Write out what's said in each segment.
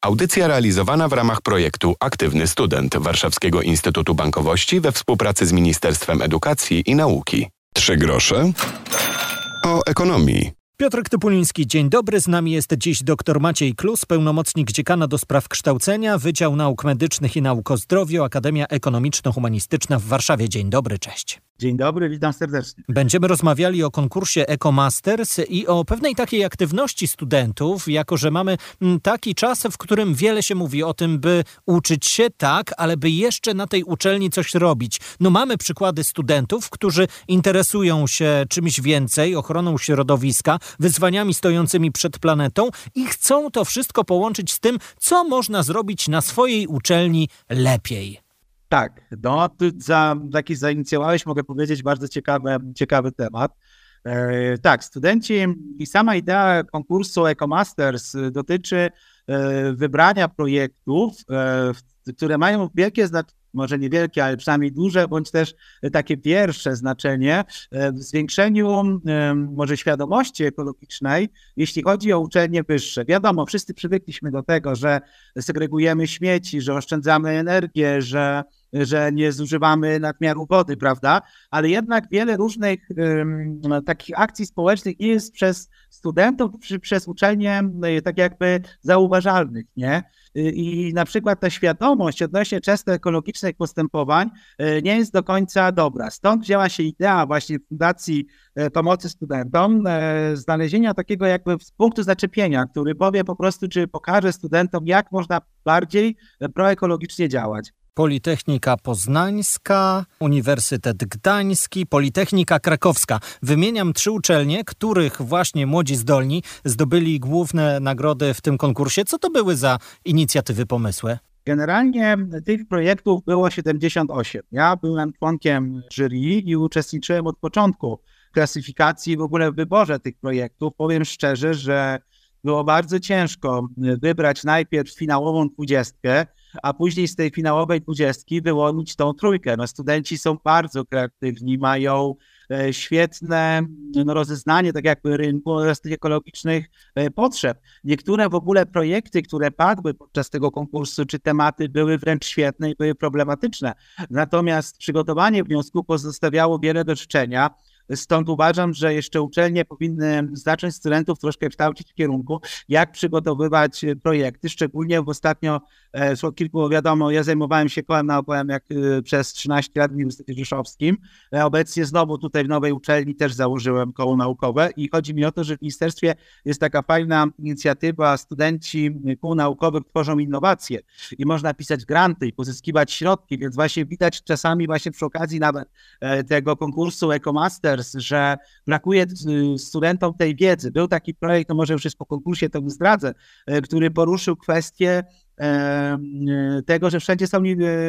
Audycja realizowana w ramach projektu Aktywny Student Warszawskiego Instytutu Bankowości we współpracy z Ministerstwem Edukacji i Nauki. Trzy grosze o ekonomii. Piotr Typuliński, dzień dobry. Z nami jest dziś dr Maciej Klus, pełnomocnik dziekana do spraw kształcenia, Wydział Nauk Medycznych i Nauk o Zdrowiu, Akademia Ekonomiczno-Humanistyczna w Warszawie. Dzień dobry, cześć. Dzień dobry, witam serdecznie. Będziemy rozmawiali o konkursie EcoMasters i o pewnej takiej aktywności studentów, jako że mamy mm, taki czas, w którym wiele się mówi o tym, by uczyć się tak, ale by jeszcze na tej uczelni coś robić. No mamy przykłady studentów, którzy interesują się czymś więcej, ochroną środowiska, wyzwaniami stojącymi przed planetą i chcą to wszystko połączyć z tym, co można zrobić na swojej uczelni lepiej. Tak, no za, taki zainicjowałeś, mogę powiedzieć, bardzo ciekawy, ciekawy temat. E, tak, studenci i sama idea konkursu EcoMasters dotyczy e, wybrania projektów, e, które mają wielkie znaczenie może niewielkie, ale przynajmniej duże, bądź też takie pierwsze znaczenie w zwiększeniu może świadomości ekologicznej, jeśli chodzi o uczelnie wyższe. Wiadomo, wszyscy przywykliśmy do tego, że segregujemy śmieci, że oszczędzamy energię, że że nie zużywamy nadmiaru wody, prawda? Ale jednak wiele różnych um, takich akcji społecznych nie jest przez studentów, czy przez uczelnie tak jakby zauważalnych, nie? I na przykład ta świadomość odnośnie często ekologicznych postępowań e, nie jest do końca dobra. Stąd wzięła się idea właśnie Fundacji Pomocy Studentom znalezienia takiego jakby punktu zaczepienia, który powie po prostu, czy pokaże studentom, jak można bardziej proekologicznie działać. Politechnika Poznańska, Uniwersytet Gdański, Politechnika Krakowska. Wymieniam trzy uczelnie, których właśnie młodzi zdolni zdobyli główne nagrody w tym konkursie. Co to były za inicjatywy, pomysły? Generalnie tych projektów było 78. Ja byłem członkiem jury i uczestniczyłem od początku klasyfikacji w ogóle w wyborze tych projektów. Powiem szczerze, że było bardzo ciężko wybrać najpierw finałową dwudziestkę, a później z tej finałowej dwudziestki wyłonić tą trójkę. No, studenci są bardzo kreatywni, mają e, świetne no, rozeznanie tak jakby rynku oraz tych ekologicznych e, potrzeb. Niektóre w ogóle projekty, które padły podczas tego konkursu, czy tematy były wręcz świetne i były problematyczne. Natomiast przygotowanie wniosku pozostawiało wiele do życzenia. Stąd uważam, że jeszcze uczelnie powinny zacząć studentów troszkę kształcić w kierunku, jak przygotowywać projekty, szczególnie w ostatnio, e, kilku, wiadomo, ja zajmowałem się kołem naukowym jak e, przez 13 lat w Uniwersytecie Rzeszowskim. E, obecnie znowu tutaj w nowej uczelni też założyłem koło naukowe i chodzi mi o to, że w ministerstwie jest taka fajna inicjatywa, studenci kół naukowych tworzą innowacje i można pisać granty i pozyskiwać środki, więc właśnie widać czasami właśnie przy okazji nawet tego konkursu EcoMaster że brakuje y, studentom tej wiedzy. Był taki projekt, no może już jest po konkursie, to zdradzę, y, który poruszył kwestię tego, że wszędzie są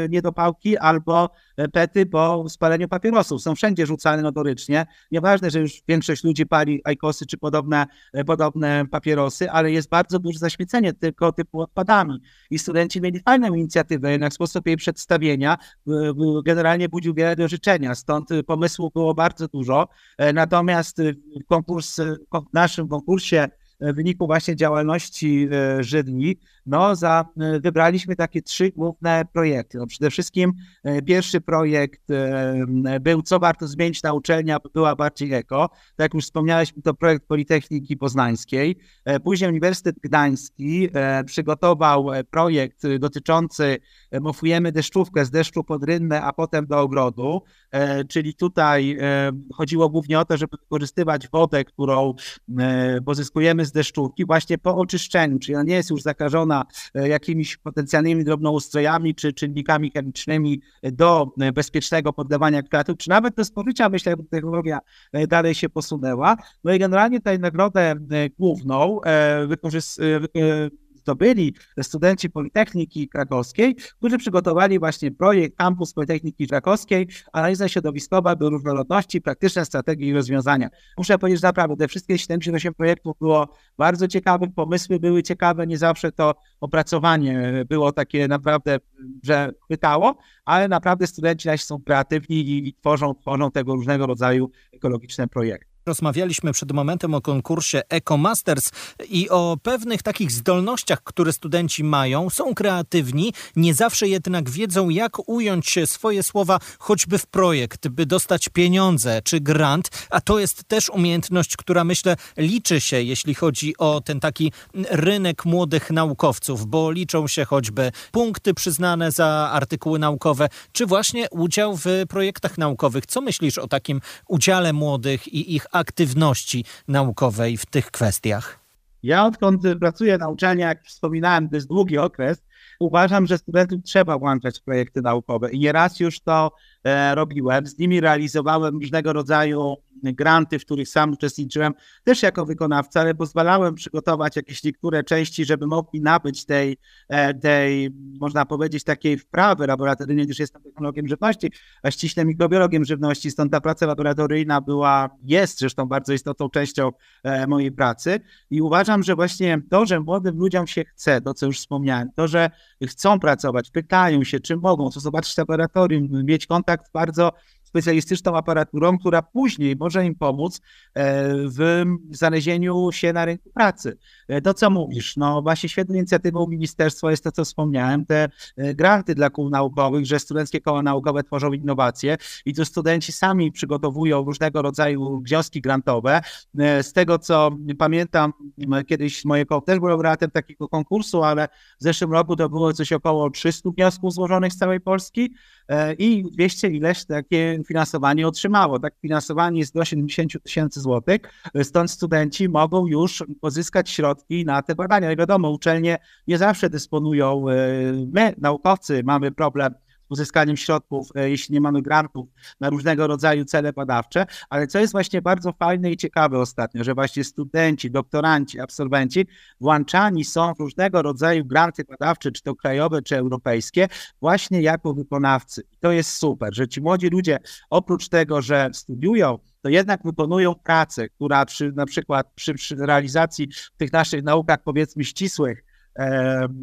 niedopałki albo pety po spaleniu papierosów. Są wszędzie rzucane notorycznie. Nieważne, że już większość ludzi pali ajkosy czy podobne, podobne papierosy, ale jest bardzo duże zaśmiecenie tylko typu odpadami. I studenci mieli fajną inicjatywę, jednak sposób jej przedstawienia generalnie budził wiele do życzenia. Stąd pomysłów było bardzo dużo. E, natomiast konkurs, w naszym konkursie w wyniku właśnie działalności e, Żydni, no za, e, wybraliśmy takie trzy główne projekty. No przede wszystkim e, pierwszy projekt był, co warto zmienić na uczelni, aby była bardziej eko. Tak jak już wspomniałeś, to projekt Politechniki Poznańskiej. Później Uniwersytet Gdański przygotował projekt dotyczący mofujemy deszczówkę z deszczu pod rynnę, a potem do ogrodu, czyli tutaj chodziło głównie o to, żeby wykorzystywać wodę, którą pozyskujemy z deszczówki właśnie po oczyszczeniu, czyli ona nie jest już zakażona e, jakimiś potencjalnymi drobnoustrojami czy czynnikami chemicznymi do e, bezpiecznego podlewania kwiatów, czy nawet do spożycia, myślę, że technologia e, dalej się posunęła. No i generalnie tę nagrodę główną wykorzystuje to byli studenci Politechniki Krakowskiej, którzy przygotowali właśnie projekt Campus Politechniki Krakowskiej, analiza środowiskowa do różnorodności, praktyczne strategie i rozwiązania. Muszę powiedzieć, że naprawdę te wszystkie 78 projektów było bardzo ciekawych, pomysły były ciekawe, nie zawsze to opracowanie było takie naprawdę, że pytało, ale naprawdę studenci nasi są kreatywni i, i tworzą, tworzą tego różnego rodzaju ekologiczne projekty. Rozmawialiśmy przed momentem o konkursie EcoMasters i o pewnych takich zdolnościach, które studenci mają. Są kreatywni, nie zawsze jednak wiedzą, jak ująć swoje słowa choćby w projekt, by dostać pieniądze czy grant, a to jest też umiejętność, która myślę liczy się, jeśli chodzi o ten taki rynek młodych naukowców, bo liczą się choćby punkty przyznane za artykuły naukowe, czy właśnie udział w projektach naukowych. Co myślisz o takim udziale młodych i ich aktywności naukowej w tych kwestiach? Ja odkąd pracuję na uczelni, jak wspominałem, to jest długi okres, uważam, że studentów trzeba włączać w projekty naukowe i nieraz już to robiłem. Z nimi realizowałem różnego rodzaju granty, w których sam uczestniczyłem, też jako wykonawca, ale pozwalałem przygotować jakieś niektóre części, żeby mogli nabyć tej, e, tej można powiedzieć, takiej wprawy laboratoryjnej, gdyż jestem technologiem żywności, a ściśle mikrobiologiem żywności, stąd ta praca laboratoryjna była, jest zresztą bardzo istotną częścią e, mojej pracy i uważam, że właśnie to, że młodym ludziom się chce, to co już wspomniałem, to, że chcą pracować, pytają się, czy mogą, co zobaczyć w laboratorium, mieć kontakt bardzo specjalistyczną aparaturą, która później może im pomóc e, w znalezieniu się na rynku pracy. E, to, co mówisz, no właśnie świetną inicjatywą ministerstwa jest to, co wspomniałem, te e, granty dla kół naukowych, że studenckie koła naukowe tworzą innowacje i tu studenci sami przygotowują różnego rodzaju wnioski grantowe. Z tego, co pamiętam, kiedyś moje koło też było laureatem takiego konkursu, ale w zeszłym roku to było coś około 300 wniosków złożonych z całej Polski i 200 ileś takie finansowanie otrzymało. Tak, finansowanie jest do 70 tysięcy złotych, stąd studenci mogą już pozyskać środki na te badania. I wiadomo, uczelnie nie zawsze dysponują, e, my, naukowcy, mamy problem uzyskaniem środków, e, jeśli nie mamy grantów na różnego rodzaju cele badawcze, ale co jest właśnie bardzo fajne i ciekawe ostatnio, że właśnie studenci, doktoranci, absolwenci włączani są w różnego rodzaju granty badawcze, czy to krajowe, czy europejskie, właśnie jako wykonawcy. I to jest super, że ci młodzi ludzie oprócz tego, że studiują, to jednak wykonują pracę, która przy, na przykład przy, przy realizacji tych naszych naukach powiedzmy ścisłych,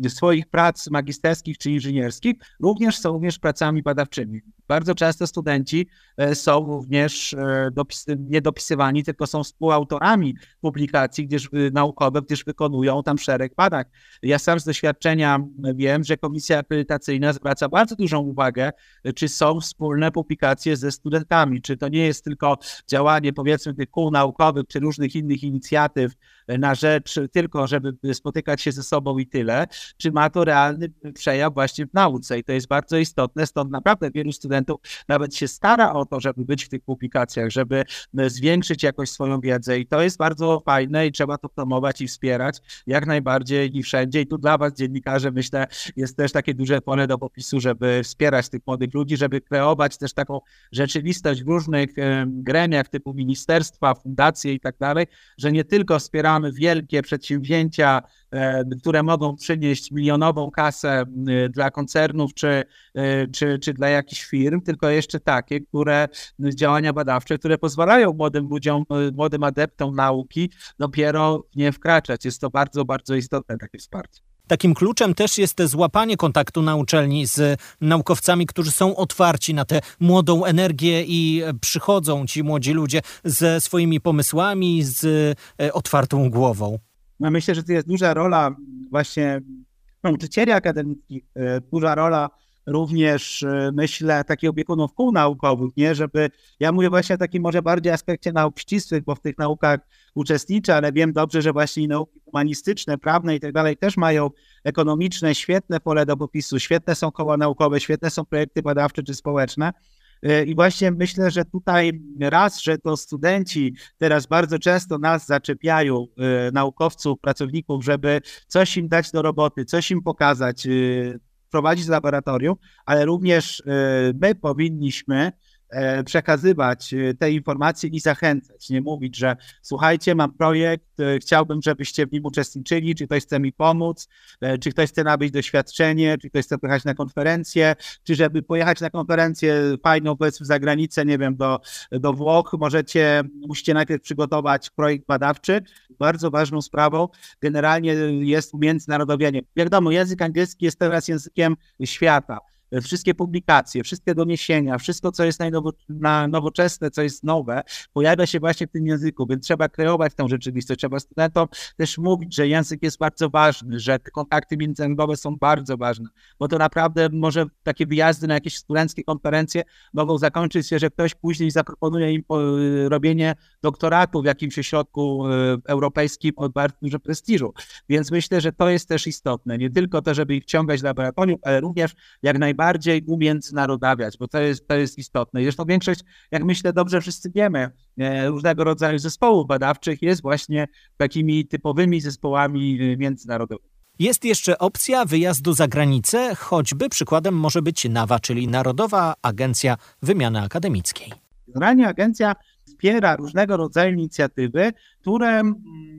swoich prac magisterskich czy inżynierskich, również są również pracami badawczymi. Bardzo często studenci e, są również e, nie dopisywani, tylko są współautorami publikacji gdyż, naukowych, gdyż wykonują tam szereg badań. Ja sam z doświadczenia wiem, że komisja akredytacyjna zwraca bardzo dużą uwagę, czy są wspólne publikacje ze studentami, czy to nie jest tylko działanie powiedzmy tych kół naukowych, czy różnych innych inicjatyw na rzecz tylko, żeby spotykać się ze sobą i tyle, czy ma to realny przejaw właśnie w nauce i to jest bardzo istotne, stąd naprawdę wielu studentów nawet się stara o to, żeby być w tych publikacjach, żeby e, zwiększyć jakoś swoją wiedzę i to jest bardzo fajne i trzeba to promować i wspierać jak najbardziej i wszędzie. I tu dla Was, dziennikarze, myślę, jest też takie duże pole do popisu, żeby wspierać tych młodych ludzi, żeby kreować też taką rzeczywistość w różnych gremiach typu ministerstwa, fundacje i tak dalej, że nie tylko wspieramy wielkie przedsięwzięcia, E, które mogą przynieść milionową kasę dla koncernów czy, e, czy, czy dla jakichś firm, tylko jeszcze takie, które działania badawcze, które pozwalają młodym ludziom, młodym adeptom nauki dopiero nie wkraczać. Jest to bardzo, bardzo istotne takie wsparcie. Takim kluczem też jest złapanie kontaktu na uczelni z naukowcami, którzy są otwarci na tę młodą energię i przychodzą ci młodzi ludzie ze swoimi pomysłami, z otwartą głową. No myślę, że to jest duża rola właśnie nauczycieli akademickich, e, duża rola również, e, myślę, takich opiekunów kół naukowych, nie, żeby, ja mówię właśnie o takim może bardziej aspekcie nauk ścisłych, bo w tych naukach uczestniczę, ale wiem dobrze, że właśnie nauki humanistyczne, prawne i tak dalej też mają ekonomiczne, świetne pole do popisu, świetne są koła naukowe, świetne są projekty badawcze czy społeczne, E, I właśnie myślę, że tutaj raz, że to studenci teraz bardzo często nas zaczepiają, e, naukowców, pracowników, żeby coś im dać do roboty, coś im pokazać, prowadzić laboratorium, ale również my powinniśmy przekazywać e, te informacje i zachęcać, nie mówić, że słuchajcie, mam projekt, e, chciałbym, żebyście w nim uczestniczyli, czy ktoś chce mi pomóc, czy ktoś chce nabyć doświadczenie, czy ktoś chce pojechać na konferencję, czy żeby pojechać na konferencję fajną, powiedzmy za granicę, nie wiem, do, do Włoch, możecie, musicie najpierw przygotować projekt badawczy. Bardzo ważną sprawą generalnie jest umiędzynarodowienie. Wiadomo, język angielski jest teraz językiem świata wszystkie publikacje, wszystkie doniesienia, wszystko, co jest najnowo, na nowoczesne, co jest nowe, pojawia się właśnie w tym języku, więc trzeba kreować tę rzeczywistość, trzeba studentom też mówić, że język jest bardzo ważny, że kontakty międzynarodowe są bardzo ważne, bo to naprawdę może takie wyjazdy na jakieś studenckie konferencje mogą zakończyć się, że ktoś później zaproponuje im robienie doktoratu w jakimś ośrodku e, europejskim o bardzo dużym prestiżu. Więc myślę, że to jest też istotne. Nie tylko to, żeby ich ciągać do laboratorium, ale również jak najbardziej umiędzynarodawiać, bo to jest, to jest istotne. Zresztą większość, jak myślę, dobrze wszyscy wiemy, e, różnego rodzaju zespołów badawczych jest właśnie takimi typowymi zespołami e, międzynarodowymi. Jest jeszcze opcja wyjazdu za granicę, choćby przykładem może być NAWA, czyli Narodowa Agencja Wymiany Akademickiej. Generalnie agencja wspiera różnego rodzaju inicjatywy, które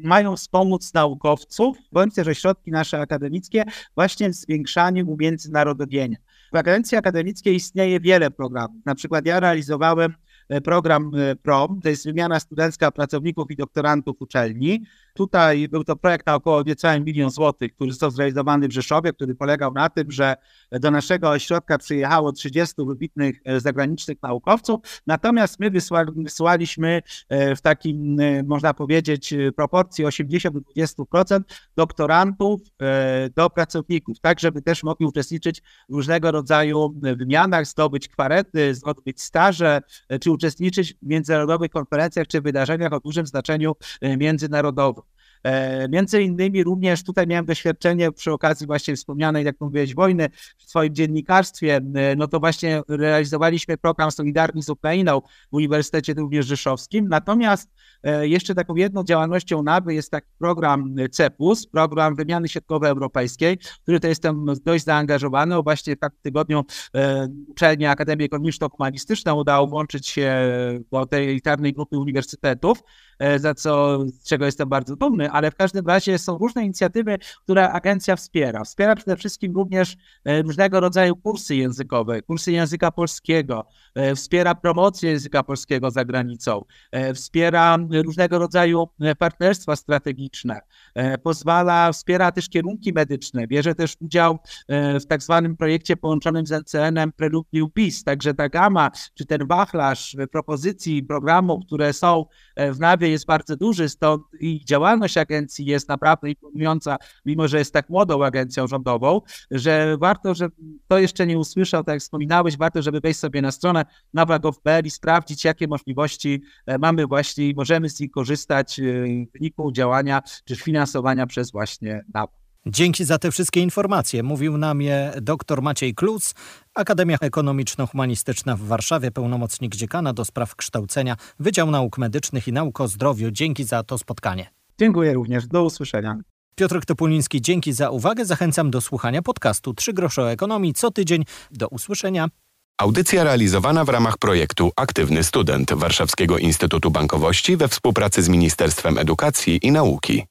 mają wspomóc naukowców, bądź też ośrodki nasze akademickie właśnie w zwiększaniu umiędzynarodowienia. W agencji akademickiej istnieje wiele programów. Na przykład ja realizowałem e, program e, PROM, to jest wymiana studencka pracowników i doktorantów uczelni. Tutaj był to projekt na około niecały milion złotych, który został zrealizowany w Rzeszowie, który polegał na tym, że do naszego ośrodka przyjechało 30 wybitnych e, zagranicznych naukowców, natomiast my wysłaliśmy e, w takim, e, można powiedzieć, proporcji 80-20% doktorantów do pracowników, tak żeby też mogli uczestniczyć w różnego rodzaju wymianach, zdobyć kwarety, zdobyć staże, czy uczestniczyć w międzynarodowych konferencjach czy wydarzeniach o dużym znaczeniu międzynarodowym. E, między innymi również tutaj miałem doświadczenie przy okazji właśnie wspomnianej, jak mówiłeś, wojny w swoim dziennikarstwie, e, no to właśnie realizowaliśmy program Solidarni z Ukrainą w Uniwersytecie również Rzeszowskim. Natomiast e, jeszcze taką jedną działalnością NABY jest taki program CEPUS, program wymiany środkowoeuropejskiej, który to jestem dość zaangażowany, właśnie w tygodniu uczelnia Akademii Ekonomiczno-Humanistyczna udało włączyć się do tej elitarnej grupy uniwersytetów, za co, z czego jestem bardzo dumny, ale w każdym razie są różne inicjatywy, które agencja wspiera. Wspiera przede wszystkim również e, różnego rodzaju kursy językowe, kursy języka polskiego, e, wspiera promocję języka polskiego za granicą, e, wspiera różnego rodzaju partnerstwa strategiczne, pozwala, wspiera też kierunki medyczne, bierze też udział w tak zwanym projekcie połączonym z NCN-em Preludium PIS, także ta gama, czy ten wachlarz propozycji, programów, które są w NAWie jest bardzo duży, stąd ich działalność agencji jest naprawdę imponująca, mimo że jest tak młodą agencją rządową, że warto, że to jeszcze nie usłyszał, tak jak wspominałeś, warto, żeby wejść sobie na stronę nawa.gov.pl i sprawdzić, jakie możliwości e, mamy właśnie i możemy z nich korzystać e, w wyniku działania czy finansowania przez właśnie NAWA. Dzięki za te wszystkie informacje. Mówił nam je dr Maciej Klus, Akademia Ekonomiczno-Humanistyczna w Warszawie, pełnomocnik dziekana do spraw kształcenia, Wydział Nauk Medycznych i Nauk o Zdrowiu. Dzięki za to spotkanie. Dziękuję również. Do usłyszenia. Piotr Topuliński, dzięki za uwagę. Zachęcam do słuchania podcastu Trzy grosze o ekonomii co tydzień. Do usłyszenia. Audycja realizowana w ramach projektu Aktywny Student Warszawskiego Instytutu Bankowości we współpracy z Ministerstwem Edukacji i Nauki.